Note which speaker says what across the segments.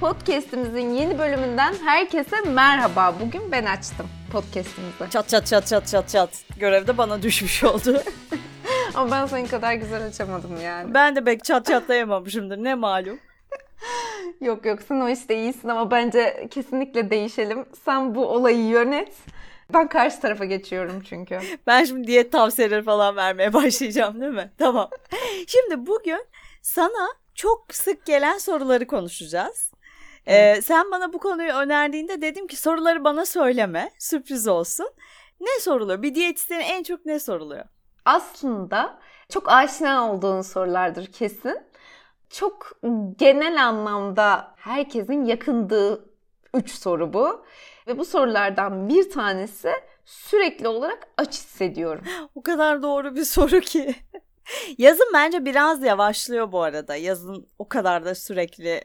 Speaker 1: Podcast'imizin yeni bölümünden herkese merhaba. Bugün ben açtım podcast'imizi.
Speaker 2: Çat çat çat çat çat çat. Görevde bana düşmüş oldu.
Speaker 1: Ama ben senin kadar güzel açamadım yani.
Speaker 2: ben de pek çat çatlayamamışımdır ne malum.
Speaker 1: Yok yok sen o işte iyisin ama bence kesinlikle değişelim. Sen bu olayı yönet. Ben karşı tarafa geçiyorum çünkü.
Speaker 2: Ben şimdi diyet tavsiyeleri falan vermeye başlayacağım değil mi? Tamam. Şimdi bugün sana çok sık gelen soruları konuşacağız. Ee, sen bana bu konuyu önerdiğinde dedim ki soruları bana söyleme. Sürpriz olsun. Ne soruluyor? Bir diyetisyenin en çok ne soruluyor?
Speaker 1: Aslında çok aşina olduğun sorulardır kesin. Çok genel anlamda herkesin yakındığı üç soru bu. Ve bu sorulardan bir tanesi sürekli olarak aç hissediyorum.
Speaker 2: O kadar doğru bir soru ki. Yazın bence biraz yavaşlıyor bu arada. Yazın o kadar da sürekli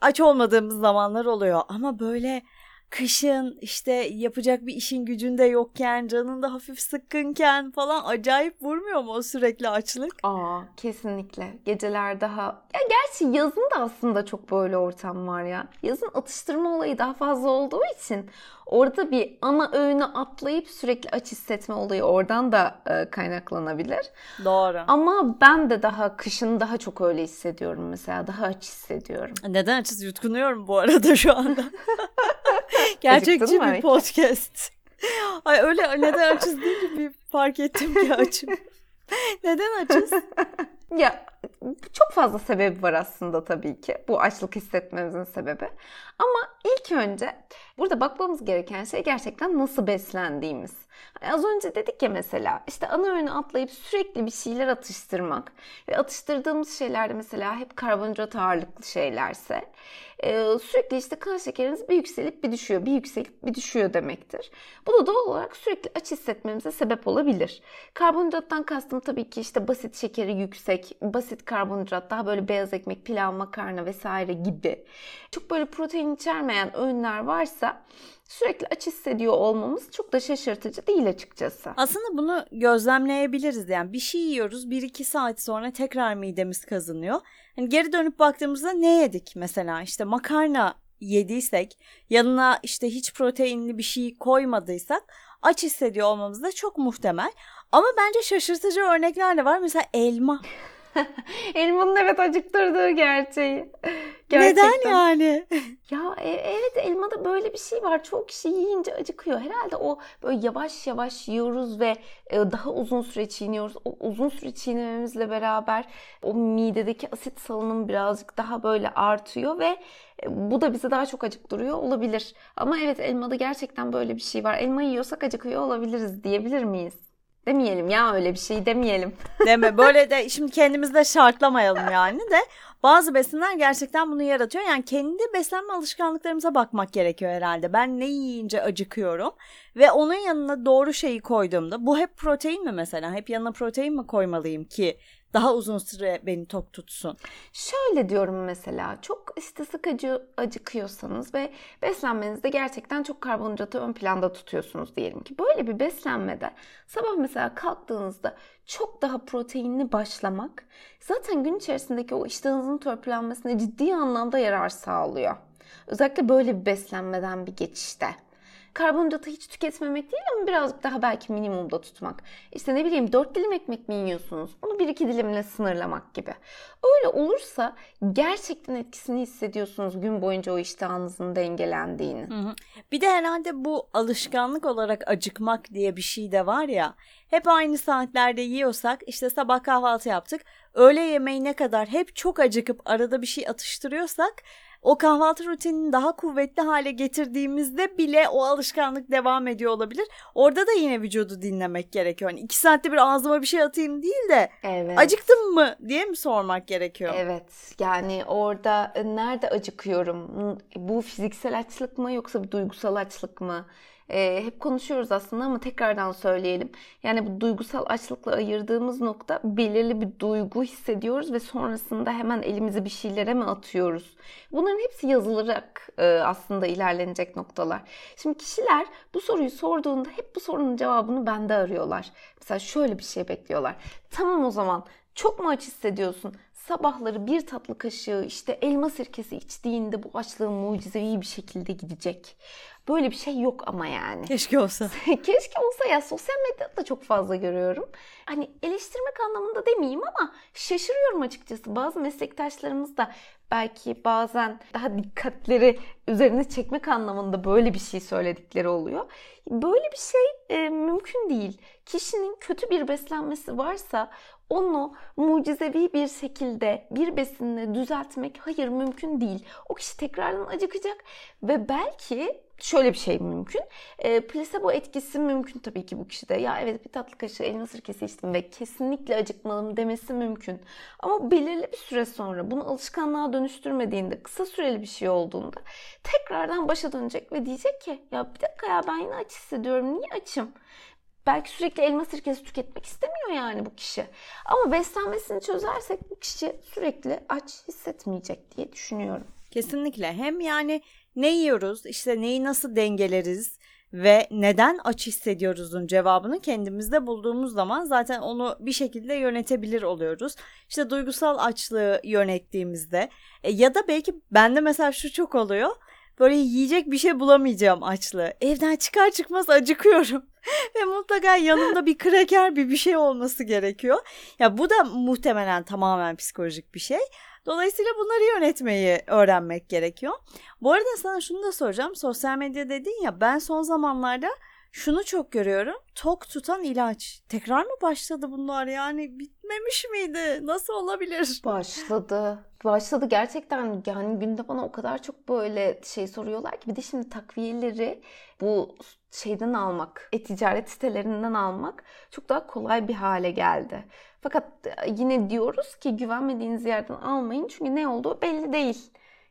Speaker 2: aç olmadığımız zamanlar oluyor. Ama böyle kışın işte yapacak bir işin gücünde yokken, canın da hafif sıkkınken falan acayip vurmuyor mu o sürekli açlık?
Speaker 1: Aa kesinlikle. Geceler daha... Ya gerçi yazın da aslında çok böyle ortam var ya. Yazın atıştırma olayı daha fazla olduğu için orada bir ana öğünü atlayıp sürekli aç hissetme olayı oradan da e, kaynaklanabilir.
Speaker 2: Doğru.
Speaker 1: Ama ben de daha kışın daha çok öyle hissediyorum mesela. Daha aç hissediyorum.
Speaker 2: Neden açız yutkunuyorum bu arada şu anda. Gerçekçi bir podcast. Ay öyle neden açız değil bir fark ettim ki açım. neden açız?
Speaker 1: ya çok fazla sebebi var aslında tabii ki bu açlık hissetmemizin sebebi. Ama ilk önce burada bakmamız gereken şey gerçekten nasıl beslendiğimiz. Hani az önce dedik ya mesela işte ana öğünü atlayıp sürekli bir şeyler atıştırmak ve atıştırdığımız şeyler de mesela hep karbonhidrat ağırlıklı şeylerse e, sürekli işte kan şekeriniz bir yükselip bir düşüyor, bir yükselip bir düşüyor demektir. Bu da doğal olarak sürekli aç hissetmemize sebep olabilir. Karbonhidrattan kastım tabii ki işte basit şekeri yüksek, basit karbonhidrat, daha böyle beyaz ekmek, pilav, makarna vesaire gibi. Çok böyle protein içermeyen öğünler varsa sürekli aç hissediyor olmamız çok da şaşırtıcı değil açıkçası.
Speaker 2: Aslında bunu gözlemleyebiliriz yani bir şey yiyoruz 1-2 saat sonra tekrar midemiz kazınıyor. Hani geri dönüp baktığımızda ne yedik mesela işte makarna yediysek yanına işte hiç proteinli bir şey koymadıysak aç hissediyor olmamız da çok muhtemel. Ama bence şaşırtıcı örnekler de var mesela elma.
Speaker 1: Elmanın evet acıktırdığı gerçeği.
Speaker 2: Gerçekten. Neden yani?
Speaker 1: Ya e, evet elmada böyle bir şey var. Çok kişi yiyince acıkıyor. Herhalde o böyle yavaş yavaş yiyoruz ve e, daha uzun süre çiğniyoruz. O uzun süre çiğnememizle beraber o midedeki asit salınımı birazcık daha böyle artıyor ve e, bu da bizi daha çok acıktırıyor olabilir. Ama evet elmada gerçekten böyle bir şey var. Elma yiyorsak acıkıyor olabiliriz diyebilir miyiz? Demeyelim ya öyle bir şey demeyelim.
Speaker 2: Deme böyle de şimdi kendimizde şartlamayalım yani de bazı besinler gerçekten bunu yaratıyor. Yani kendi beslenme alışkanlıklarımıza bakmak gerekiyor herhalde. Ben ne yiyince acıkıyorum ve onun yanına doğru şeyi koyduğumda bu hep protein mi mesela? Hep yanına protein mi koymalıyım ki daha uzun süre beni tok tutsun.
Speaker 1: Şöyle diyorum mesela çok işte sıkıcı acıkıyorsanız ve beslenmenizde gerçekten çok karbonhidratı ön planda tutuyorsunuz diyelim ki. Böyle bir beslenmede sabah mesela kalktığınızda çok daha proteinli başlamak zaten gün içerisindeki o iştahınızın törpülenmesine ciddi anlamda yarar sağlıyor. Özellikle böyle bir beslenmeden bir geçişte karbonhidratı hiç tüketmemek değil ama birazcık daha belki minimumda tutmak. İşte ne bileyim 4 dilim ekmek mi yiyorsunuz? Onu 1-2 dilimle sınırlamak gibi. Öyle olursa gerçekten etkisini hissediyorsunuz gün boyunca o iştahınızın dengelendiğini. Hı hı.
Speaker 2: Bir de herhalde bu alışkanlık olarak acıkmak diye bir şey de var ya. Hep aynı saatlerde yiyorsak işte sabah kahvaltı yaptık. Öğle yemeğine kadar hep çok acıkıp arada bir şey atıştırıyorsak o kahvaltı rutinini daha kuvvetli hale getirdiğimizde bile o alışkanlık devam ediyor olabilir. Orada da yine vücudu dinlemek gerekiyor. Hani iki saatte bir ağzıma bir şey atayım değil de evet. acıktım mı diye mi sormak gerekiyor?
Speaker 1: Evet yani orada e, nerede acıkıyorum? Bu fiziksel açlık mı yoksa bir duygusal açlık mı? E, hep konuşuyoruz aslında ama tekrardan söyleyelim. Yani bu duygusal açlıkla ayırdığımız nokta belirli bir duygu hissediyoruz ve sonrasında hemen elimizi bir şeylere mi atıyoruz? Bunların hepsi yazılarak e, aslında ilerlenecek noktalar. Şimdi kişiler bu soruyu sorduğunda hep bu sorunun cevabını bende arıyorlar. Mesela şöyle bir şey bekliyorlar. Tamam o zaman çok mu aç hissediyorsun? sabahları bir tatlı kaşığı işte elma sirkesi içtiğinde bu açlığın mucizevi bir şekilde gidecek. Böyle bir şey yok ama yani.
Speaker 2: Keşke olsa.
Speaker 1: Keşke olsa ya sosyal medyada da çok fazla görüyorum. Hani eleştirmek anlamında demeyeyim ama şaşırıyorum açıkçası. Bazı meslektaşlarımız da belki bazen daha dikkatleri üzerine çekmek anlamında böyle bir şey söyledikleri oluyor. Böyle bir şey e, mümkün değil. Kişinin kötü bir beslenmesi varsa onu mucizevi bir şekilde bir besinle düzeltmek hayır mümkün değil. O kişi tekrardan acıkacak ve belki şöyle bir şey mümkün. E, plasebo etkisi mümkün tabii ki bu kişide. Ya evet bir tatlı kaşığı elma sirkesi içtim ve kesinlikle acıkmalım demesi mümkün. Ama belirli bir süre sonra bunu alışkanlığa dönüştürmediğinde, kısa süreli bir şey olduğunda tekrardan başa dönecek ve diyecek ki ya bir dakika ya ben yine aç hissediyorum. Niye açım? Belki sürekli elma sirkesi tüketmek istemiyor yani bu kişi. Ama beslenmesini çözersek bu kişi sürekli aç hissetmeyecek diye düşünüyorum.
Speaker 2: Kesinlikle. Hem yani ne yiyoruz, işte neyi nasıl dengeleriz ve neden aç hissediyoruzun cevabını kendimizde bulduğumuz zaman zaten onu bir şekilde yönetebilir oluyoruz. İşte duygusal açlığı yönettiğimizde e, ya da belki bende mesela şu çok oluyor. Böyle yiyecek bir şey bulamayacağım açlığı. Evden çıkar çıkmaz acıkıyorum. Ve mutlaka yanımda bir kraker bir bir şey olması gerekiyor. Ya bu da muhtemelen tamamen psikolojik bir şey. Dolayısıyla bunları yönetmeyi öğrenmek gerekiyor. Bu arada sana şunu da soracağım. Sosyal medya dedin ya ben son zamanlarda şunu çok görüyorum. Tok tutan ilaç. Tekrar mı başladı bunlar yani? Bitmemiş miydi? Nasıl olabilir?
Speaker 1: Başladı. Başladı gerçekten yani günde bana o kadar çok böyle şey soruyorlar ki bir de şimdi takviyeleri bu şeyden almak, e-ticaret sitelerinden almak çok daha kolay bir hale geldi. Fakat yine diyoruz ki güvenmediğiniz yerden almayın çünkü ne olduğu belli değil.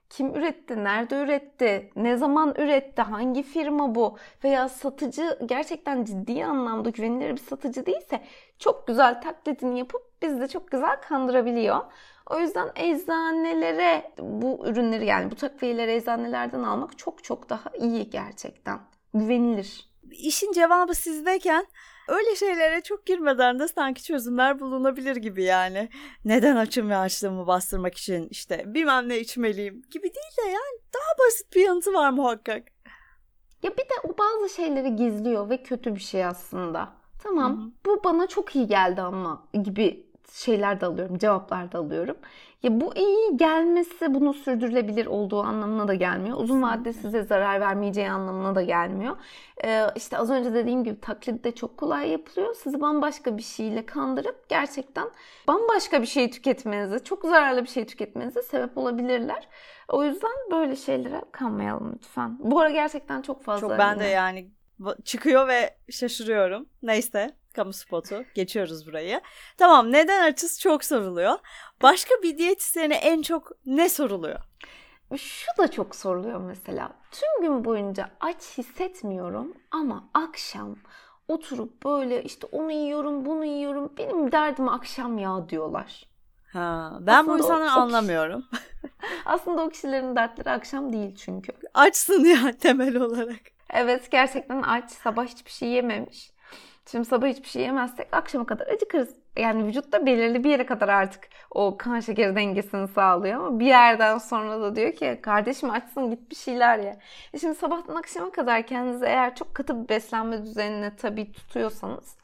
Speaker 1: Kim üretti, nerede üretti, ne zaman üretti, hangi firma bu veya satıcı gerçekten ciddi anlamda güvenilir bir satıcı değilse çok güzel taklidini yapıp bizi de çok güzel kandırabiliyor. O yüzden eczanelere bu ürünleri yani bu takviyeleri eczanelerden almak çok çok daha iyi gerçekten. Güvenilir.
Speaker 2: İşin cevabı sizdeyken öyle şeylere çok girmeden de sanki çözümler bulunabilir gibi yani. Neden açım ve açlığımı bastırmak için işte bilmem ne içmeliyim gibi değil de yani daha basit bir yanıtı var muhakkak.
Speaker 1: Ya bir de o bazı şeyleri gizliyor ve kötü bir şey aslında. Tamam Hı-hı. bu bana çok iyi geldi ama gibi şeyler de alıyorum, cevaplar da alıyorum. Ya bu iyi gelmesi bunun sürdürülebilir olduğu anlamına da gelmiyor. Uzun vadede size zarar vermeyeceği anlamına da gelmiyor. Ee, işte az önce dediğim gibi taklit de çok kolay yapılıyor. Sizi bambaşka bir şeyle kandırıp gerçekten bambaşka bir şey tüketmenize, çok zararlı bir şey tüketmenize sebep olabilirler. O yüzden böyle şeylere kanmayalım lütfen. Bu ara gerçekten çok fazla.
Speaker 2: Çok ben de yani çıkıyor ve şaşırıyorum. Neyse kamu spotu. Geçiyoruz burayı. Tamam neden açız çok soruluyor. Başka bir diyetisyene en çok ne soruluyor?
Speaker 1: Şu da çok soruluyor mesela. Tüm gün boyunca aç hissetmiyorum ama akşam oturup böyle işte onu yiyorum bunu yiyorum benim derdim akşam ya diyorlar.
Speaker 2: Ha, ben Aslında bu insanları anlamıyorum.
Speaker 1: Aslında o kişilerin dertleri akşam değil çünkü.
Speaker 2: Açsın ya temel olarak.
Speaker 1: Evet gerçekten aç sabah hiçbir şey yememiş. Şimdi sabah hiçbir şey yemezsek akşama kadar acıkırız. Yani vücutta belirli bir yere kadar artık o kan şekeri dengesini sağlıyor ama bir yerden sonra da diyor ki kardeşim açsın git bir şeyler ye. E şimdi sabahtan akşama kadar kendinizi eğer çok katı bir beslenme düzenine tabii tutuyorsanız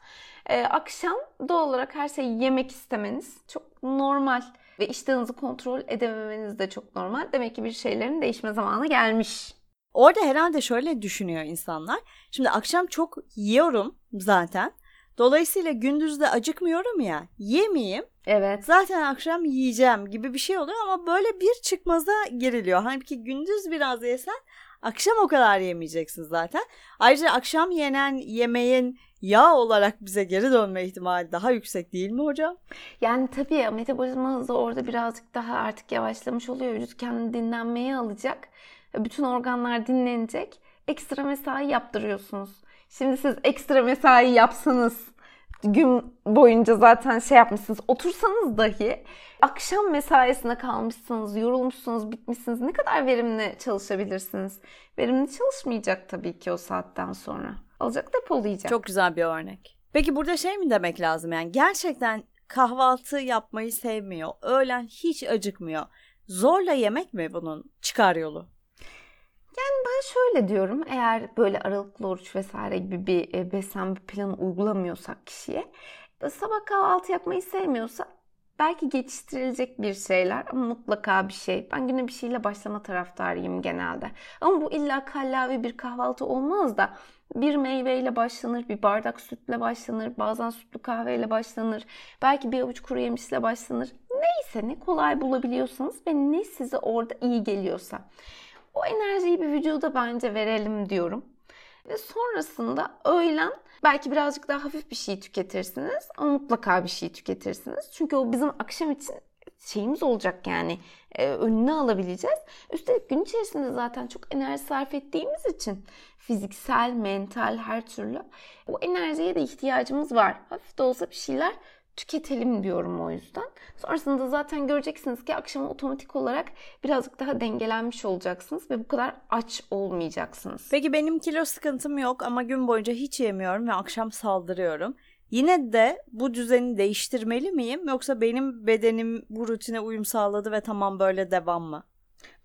Speaker 1: e, akşam doğal olarak her şeyi yemek istemeniz çok normal ve iştahınızı kontrol edememeniz de çok normal. Demek ki bir şeylerin değişme zamanı gelmiş.
Speaker 2: Orada herhalde şöyle düşünüyor insanlar. Şimdi akşam çok yiyorum zaten. Dolayısıyla gündüz de acıkmıyorum ya. Yemeyeyim.
Speaker 1: Evet.
Speaker 2: Zaten akşam yiyeceğim gibi bir şey oluyor ama böyle bir çıkmaza giriliyor. Halbuki gündüz biraz yesen akşam o kadar yemeyeceksin zaten. Ayrıca akşam yenen yemeğin yağ olarak bize geri dönme ihtimali daha yüksek değil mi hocam?
Speaker 1: Yani tabii metabolizma hızı orada birazcık daha artık yavaşlamış oluyor. Vücut kendini dinlenmeye alacak bütün organlar dinlenecek. Ekstra mesai yaptırıyorsunuz. Şimdi siz ekstra mesai yapsanız gün boyunca zaten şey yapmışsınız. Otursanız dahi akşam mesaisine kalmışsınız, yorulmuşsunuz, bitmişsiniz. Ne kadar verimli çalışabilirsiniz? Verimli çalışmayacak tabii ki o saatten sonra. Alacak depolayacak.
Speaker 2: Çok güzel bir örnek. Peki burada şey mi demek lazım yani gerçekten kahvaltı yapmayı sevmiyor. Öğlen hiç acıkmıyor. Zorla yemek mi bunun çıkar yolu?
Speaker 1: Ben şöyle diyorum. Eğer böyle aralıklı oruç vesaire gibi bir e, beslenme planı uygulamıyorsak kişiye e, sabah kahvaltı yapmayı sevmiyorsa belki geçiştirilecek bir şeyler ama mutlaka bir şey. Ben güne bir şeyle başlama taraftarıyım genelde. Ama bu illa kallavi bir kahvaltı olmaz da bir meyveyle başlanır, bir bardak sütle başlanır, bazen sütlü kahveyle başlanır, belki bir avuç kuru yemişle başlanır. Neyse ne kolay bulabiliyorsanız ve ne size orada iyi geliyorsa. O enerjiyi bir vücuda bence verelim diyorum. Ve sonrasında öğlen belki birazcık daha hafif bir şey tüketirsiniz ama mutlaka bir şey tüketirsiniz. Çünkü o bizim akşam için şeyimiz olacak yani e, önüne alabileceğiz. Üstelik gün içerisinde zaten çok enerji sarf ettiğimiz için fiziksel, mental her türlü o enerjiye de ihtiyacımız var. Hafif de olsa bir şeyler tüketelim diyorum o yüzden. Sonrasında zaten göreceksiniz ki akşam otomatik olarak birazcık daha dengelenmiş olacaksınız ve bu kadar aç olmayacaksınız.
Speaker 2: Peki benim kilo sıkıntım yok ama gün boyunca hiç yemiyorum ve akşam saldırıyorum. Yine de bu düzeni değiştirmeli miyim yoksa benim bedenim bu rutine uyum sağladı ve tamam böyle devam mı?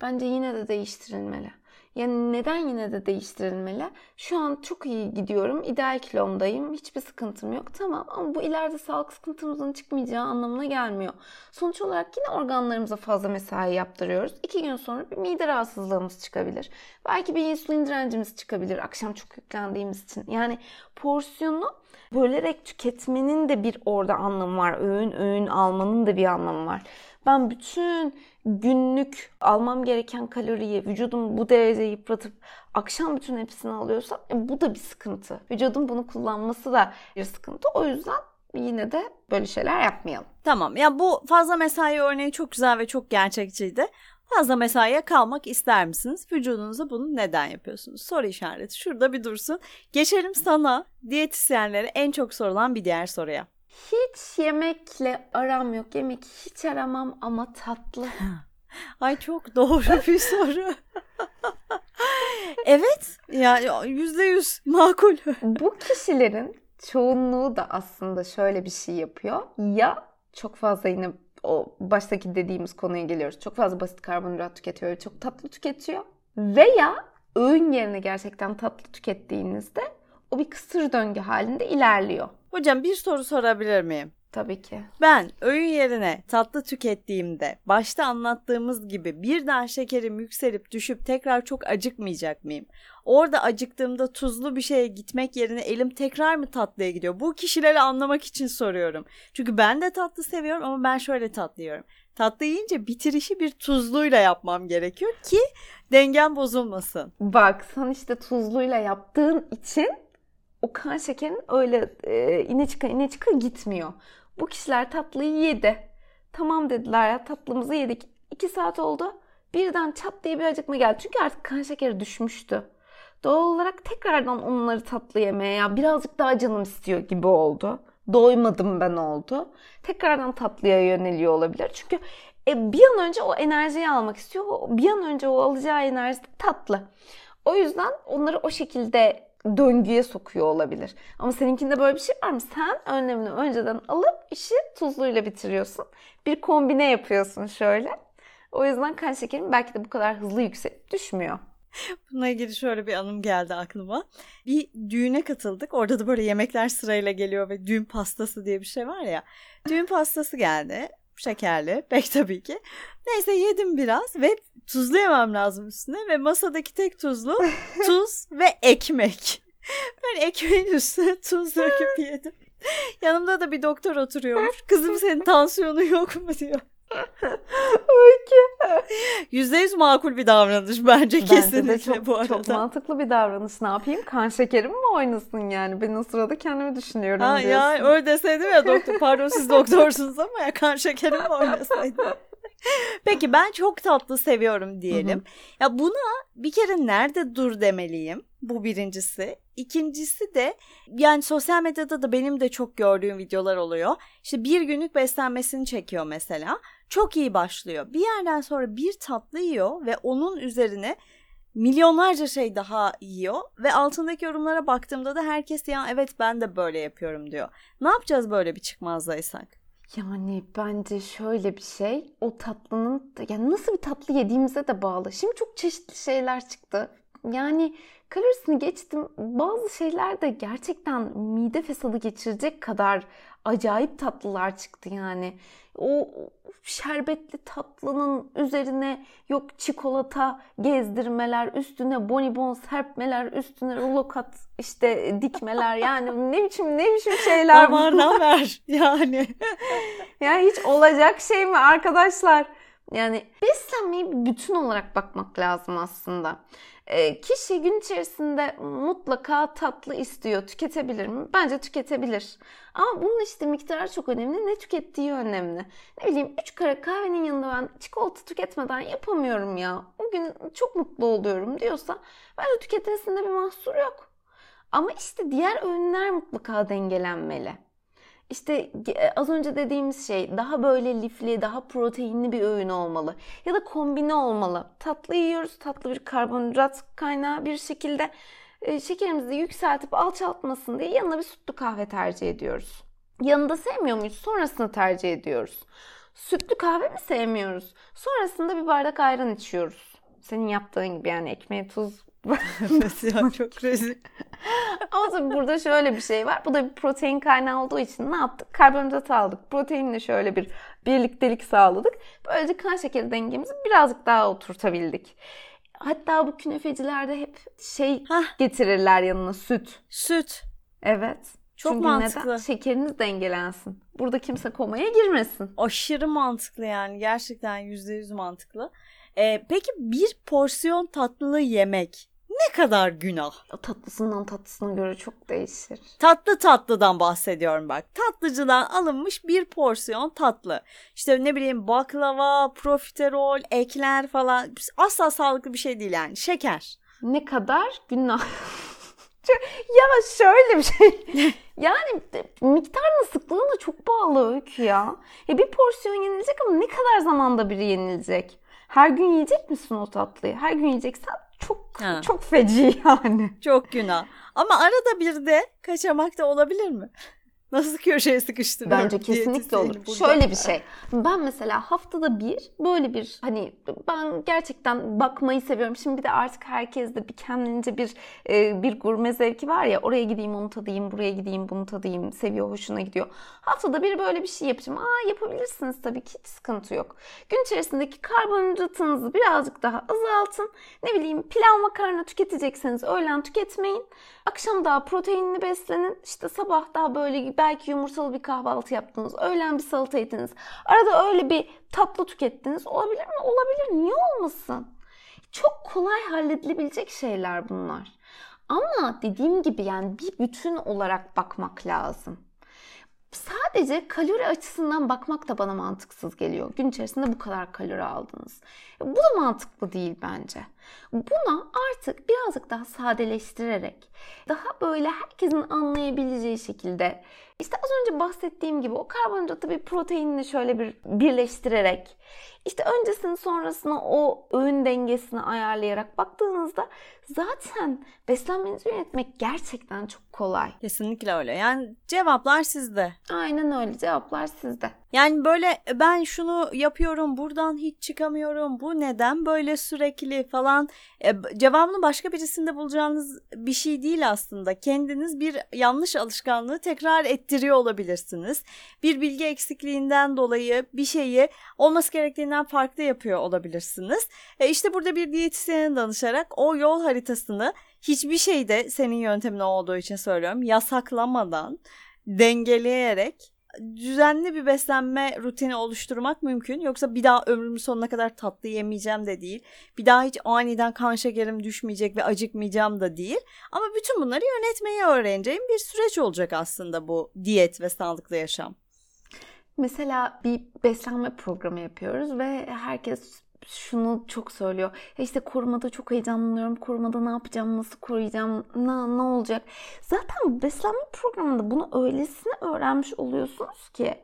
Speaker 1: Bence yine de değiştirilmeli. Yani neden yine de değiştirilmeli? Şu an çok iyi gidiyorum. ideal kilomdayım. Hiçbir sıkıntım yok. Tamam ama bu ileride sağlık sıkıntımızın çıkmayacağı anlamına gelmiyor. Sonuç olarak yine organlarımıza fazla mesai yaptırıyoruz. İki gün sonra bir mide rahatsızlığımız çıkabilir. Belki bir insülin direncimiz çıkabilir. Akşam çok yüklendiğimiz için. Yani porsiyonu bölerek tüketmenin de bir orada anlamı var. Öğün öğün almanın da bir anlamı var. Ben bütün günlük almam gereken kaloriyi vücudum bu derece yıpratıp akşam bütün hepsini alıyorsam e, bu da bir sıkıntı. Vücudum bunu kullanması da bir sıkıntı. O yüzden yine de böyle şeyler yapmayalım.
Speaker 2: Tamam ya bu fazla mesai örneği çok güzel ve çok gerçekçiydi. Fazla mesaiye kalmak ister misiniz? Vücudunuza bunu neden yapıyorsunuz? Soru işareti şurada bir dursun. Geçelim sana diyetisyenlere en çok sorulan bir diğer soruya.
Speaker 1: Hiç yemekle aram yok. Yemek hiç aramam ama tatlı.
Speaker 2: Ay çok doğru bir soru. evet yani yüzde yüz makul.
Speaker 1: Bu kişilerin çoğunluğu da aslında şöyle bir şey yapıyor. Ya çok fazla yine o baştaki dediğimiz konuya geliyoruz. Çok fazla basit karbonhidrat tüketiyor çok tatlı tüketiyor. Veya öğün yerine gerçekten tatlı tükettiğinizde o bir kısır döngü halinde ilerliyor.
Speaker 2: Hocam bir soru sorabilir miyim?
Speaker 1: Tabii ki.
Speaker 2: Ben öğün yerine tatlı tükettiğimde başta anlattığımız gibi birden şekerim yükselip düşüp tekrar çok acıkmayacak mıyım? Orada acıktığımda tuzlu bir şeye gitmek yerine elim tekrar mı tatlıya gidiyor? Bu kişileri anlamak için soruyorum. Çünkü ben de tatlı seviyorum ama ben şöyle tatlı yiyorum. Tatlı yiyince bitirişi bir tuzluyla yapmam gerekiyor ki dengem bozulmasın.
Speaker 1: Bak sen işte tuzluyla yaptığın için o kan şekerin öyle e, ine çıka ine çıka gitmiyor. Bu kişiler tatlıyı yedi. Tamam dediler ya tatlımızı yedik. İki saat oldu. Birden çat diye bir acıkma geldi. Çünkü artık kan şekeri düşmüştü. Doğal olarak tekrardan onları tatlı yemeye ya birazcık daha canım istiyor gibi oldu. Doymadım ben oldu. Tekrardan tatlıya yöneliyor olabilir. Çünkü e, bir an önce o enerjiyi almak istiyor. Bir an önce o alacağı enerji tatlı. O yüzden onları o şekilde döngüye sokuyor olabilir. Ama seninkinde böyle bir şey var mı? Sen önlemini önceden alıp işi tuzluyla bitiriyorsun. Bir kombine yapıyorsun şöyle. O yüzden kan şekerin belki de bu kadar hızlı yükselip düşmüyor.
Speaker 2: Bununla ilgili şöyle bir anım geldi aklıma. Bir düğüne katıldık. Orada da böyle yemekler sırayla geliyor ve düğün pastası diye bir şey var ya. Düğün pastası geldi. Şekerli. Pek tabii ki. Neyse yedim biraz ve tuzlu yemem lazım üstüne ve masadaki tek tuzlu tuz ve ekmek. Ben ekmeğin üstüne tuz döküp yedim. Yanımda da bir doktor oturuyormuş. Kızım senin tansiyonu yok mu diyor.
Speaker 1: Öykü.
Speaker 2: Yüzde yüz makul bir davranış bence,
Speaker 1: Bence
Speaker 2: kesinlikle
Speaker 1: çok,
Speaker 2: bu arada.
Speaker 1: çok mantıklı bir davranış. Ne yapayım? Kan şekerim mi oynasın yani? Ben o sırada kendimi düşünüyorum
Speaker 2: Ha,
Speaker 1: diyorsun.
Speaker 2: ya öyle deseydim ya doktor pardon siz doktorsunuz ama ya kan şekerim mi oynasaydı. Peki ben çok tatlı seviyorum diyelim. Ya buna bir kere nerede dur demeliyim? Bu birincisi. İkincisi de yani sosyal medyada da benim de çok gördüğüm videolar oluyor. İşte bir günlük beslenmesini çekiyor mesela. Çok iyi başlıyor. Bir yerden sonra bir tatlı yiyor ve onun üzerine milyonlarca şey daha yiyor ve altındaki yorumlara baktığımda da herkes ya evet ben de böyle yapıyorum diyor. Ne yapacağız böyle bir çıkmazdaysak?
Speaker 1: Yani bence şöyle bir şey, o tatlının yani nasıl bir tatlı yediğimize de bağlı. Şimdi çok çeşitli şeyler çıktı. Yani kalorisini geçtim. Bazı şeyler de gerçekten mide fesadı geçirecek kadar acayip tatlılar çıktı yani. O şerbetli tatlının üzerine yok çikolata gezdirmeler, üstüne bonibon serpmeler, üstüne rulokat işte dikmeler yani ne biçim ne biçim şeyler
Speaker 2: Damardan ver yani.
Speaker 1: ya hiç olacak şey mi arkadaşlar? Yani beslenmeyi bir bütün olarak bakmak lazım aslında. E, kişi gün içerisinde mutlaka tatlı istiyor. Tüketebilir mi? Bence tüketebilir. Ama bunun işte miktarı çok önemli. Ne tükettiği önemli. Ne bileyim 3 kara kahvenin yanında ben çikolata tüketmeden yapamıyorum ya. O gün çok mutlu oluyorum diyorsa bence tüketmesinde bir mahsur yok. Ama işte diğer öğünler mutlaka dengelenmeli. İşte e, az önce dediğimiz şey daha böyle lifli, daha proteinli bir öğün olmalı. Ya da kombine olmalı. Tatlı yiyoruz, tatlı bir karbonhidrat kaynağı bir şekilde e, şekerimizi yükseltip alçaltmasın diye yanına bir sütlü kahve tercih ediyoruz. Yanında sevmiyor muyuz? Sonrasını tercih ediyoruz. Sütlü kahve mi sevmiyoruz? Sonrasında bir bardak ayran içiyoruz. Senin yaptığın gibi yani ekmeğe tuz
Speaker 2: ya çok rezil.
Speaker 1: Ama tabii burada şöyle bir şey var. Bu da bir protein kaynağı olduğu için ne yaptık? Karbonhidrat aldık. Proteinle şöyle bir birliktelik sağladık. Böylece kan şekeri dengemizi birazcık daha oturtabildik. Hatta bu künefecilerde hep şey Hah. getirirler yanına süt.
Speaker 2: Süt.
Speaker 1: Evet.
Speaker 2: Çok Çünkü mantıklı. Neden?
Speaker 1: Şekeriniz dengelensin. Burada kimse komaya girmesin.
Speaker 2: Aşırı mantıklı yani. Gerçekten yüzde yüz mantıklı. Ee, peki bir porsiyon tatlı yemek ne kadar günah?
Speaker 1: Tatlısından tatlısına göre çok değişir.
Speaker 2: Tatlı tatlıdan bahsediyorum bak. Tatlıcıdan alınmış bir porsiyon tatlı. İşte ne bileyim baklava, profiterol, ekler falan. Asla sağlıklı bir şey değil yani. Şeker.
Speaker 1: Ne kadar günah? ya şöyle bir şey. yani miktarına sıklığına çok bağlı öykü ya. ya. Bir porsiyon yenilecek ama ne kadar zamanda biri yenilecek? Her gün yiyecek misin o tatlıyı? Her gün yiyeceksen çok ha. çok feci yani.
Speaker 2: Çok günah. Ama arada bir de kaçamak da olabilir mi? Nasıl köşeye sıkıştırıyorum?
Speaker 1: Bence kesinlikle olur. Burada. Şöyle bir şey. Ben mesela haftada bir böyle bir hani ben gerçekten bakmayı seviyorum. Şimdi bir de artık herkeste bir kendince bir e, bir gurme zevki var ya. Oraya gideyim onu tadayım, buraya gideyim bunu tadayım. Seviyor, hoşuna gidiyor. Haftada bir böyle bir şey yapacağım. Aa yapabilirsiniz tabii ki hiç sıkıntı yok. Gün içerisindeki karbonhidratınızı birazcık daha azaltın. Ne bileyim pilav makarna tüketecekseniz öğlen tüketmeyin. Akşam daha proteinli beslenin. İşte sabah daha böyle belki yumurtalı bir kahvaltı yaptınız. Öğlen bir salata yediniz. Arada öyle bir tatlı tükettiniz. Olabilir mi? Olabilir. Niye olmasın? Çok kolay halledilebilecek şeyler bunlar. Ama dediğim gibi yani bir bütün olarak bakmak lazım. Sadece kalori açısından bakmak da bana mantıksız geliyor. Gün içerisinde bu kadar kalori aldınız. Bu da mantıklı değil bence. Buna artık birazcık daha sadeleştirerek, daha böyle herkesin anlayabileceği şekilde işte az önce bahsettiğim gibi o karbonhidratı bir proteinle şöyle bir birleştirerek işte öncesini sonrasını o öğün dengesini ayarlayarak baktığınızda zaten beslenmenizi yönetmek gerçekten çok kolay.
Speaker 2: Kesinlikle öyle. Yani cevaplar sizde.
Speaker 1: Aynen öyle. Cevaplar sizde.
Speaker 2: Yani böyle ben şunu yapıyorum buradan hiç çıkamıyorum bu neden böyle sürekli falan e, cevabını başka birisinde bulacağınız bir şey değil aslında. Kendiniz bir yanlış alışkanlığı tekrar ettiriyor olabilirsiniz. Bir bilgi eksikliğinden dolayı bir şeyi olması gerektiğinden farklı yapıyor olabilirsiniz. E işte burada bir diyetisyene danışarak o yol haritasını hiçbir şeyde senin yöntemin olduğu için söylüyorum yasaklamadan dengeleyerek düzenli bir beslenme rutini oluşturmak mümkün. Yoksa bir daha ömrümün sonuna kadar tatlı yemeyeceğim de değil. Bir daha hiç aniden kan şekerim düşmeyecek ve acıkmayacağım da değil. Ama bütün bunları yönetmeyi öğreneceğim bir süreç olacak aslında bu diyet ve sağlıklı yaşam.
Speaker 1: Mesela bir beslenme programı yapıyoruz ve herkes şunu çok söylüyor. Ya işte korumada çok heyecanlanıyorum. Korumada ne yapacağım, nasıl koruyacağım, ne, ne olacak? Zaten beslenme programında bunu öylesine öğrenmiş oluyorsunuz ki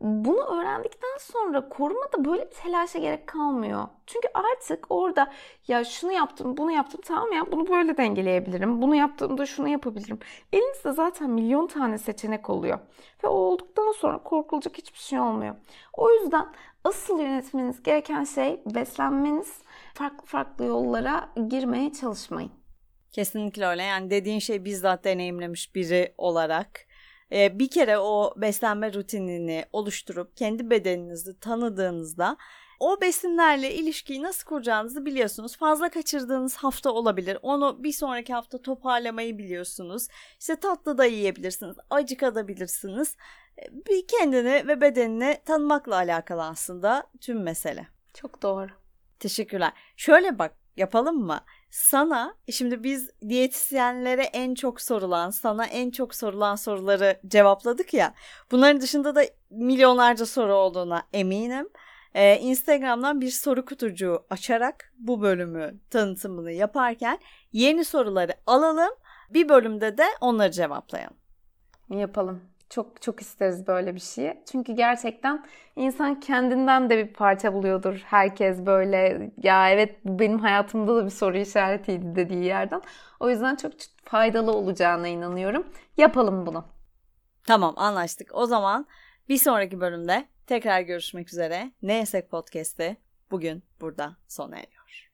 Speaker 1: bunu öğrendikten sonra korumada böyle bir telaşa gerek kalmıyor. Çünkü artık orada ya şunu yaptım, bunu yaptım tamam ya bunu böyle dengeleyebilirim. Bunu yaptığımda şunu yapabilirim. Elinizde zaten milyon tane seçenek oluyor. Ve o olduktan sonra korkulacak hiçbir şey olmuyor. O yüzden asıl yönetmeniz gereken şey beslenmeniz. Farklı farklı yollara girmeye çalışmayın.
Speaker 2: Kesinlikle öyle. Yani dediğin şey bizzat deneyimlemiş biri olarak e, bir kere o beslenme rutinini oluşturup kendi bedeninizi tanıdığınızda o besinlerle ilişkiyi nasıl kuracağınızı biliyorsunuz. Fazla kaçırdığınız hafta olabilir. Onu bir sonraki hafta toparlamayı biliyorsunuz. İşte tatlı da yiyebilirsiniz. Acıkabilirsiniz. E, bir kendini ve bedenini tanımakla alakalı aslında tüm mesele.
Speaker 1: Çok doğru.
Speaker 2: Teşekkürler. Şöyle bak yapalım mı? Sana şimdi biz diyetisyenlere en çok sorulan, sana en çok sorulan soruları cevapladık ya. Bunların dışında da milyonlarca soru olduğuna eminim. Ee, Instagram'dan bir soru kutucuğu açarak bu bölümü tanıtımını yaparken yeni soruları alalım. Bir bölümde de onları cevaplayalım.
Speaker 1: Yapalım. Çok çok isteriz böyle bir şeyi. Çünkü gerçekten insan kendinden de bir parça buluyordur. Herkes böyle ya evet bu benim hayatımda da bir soru işaretiydi dediği yerden. O yüzden çok faydalı olacağına inanıyorum. Yapalım bunu.
Speaker 2: Tamam anlaştık. O zaman bir sonraki bölümde tekrar görüşmek üzere. Ne Yesek Podcast'i bugün burada sona eriyor.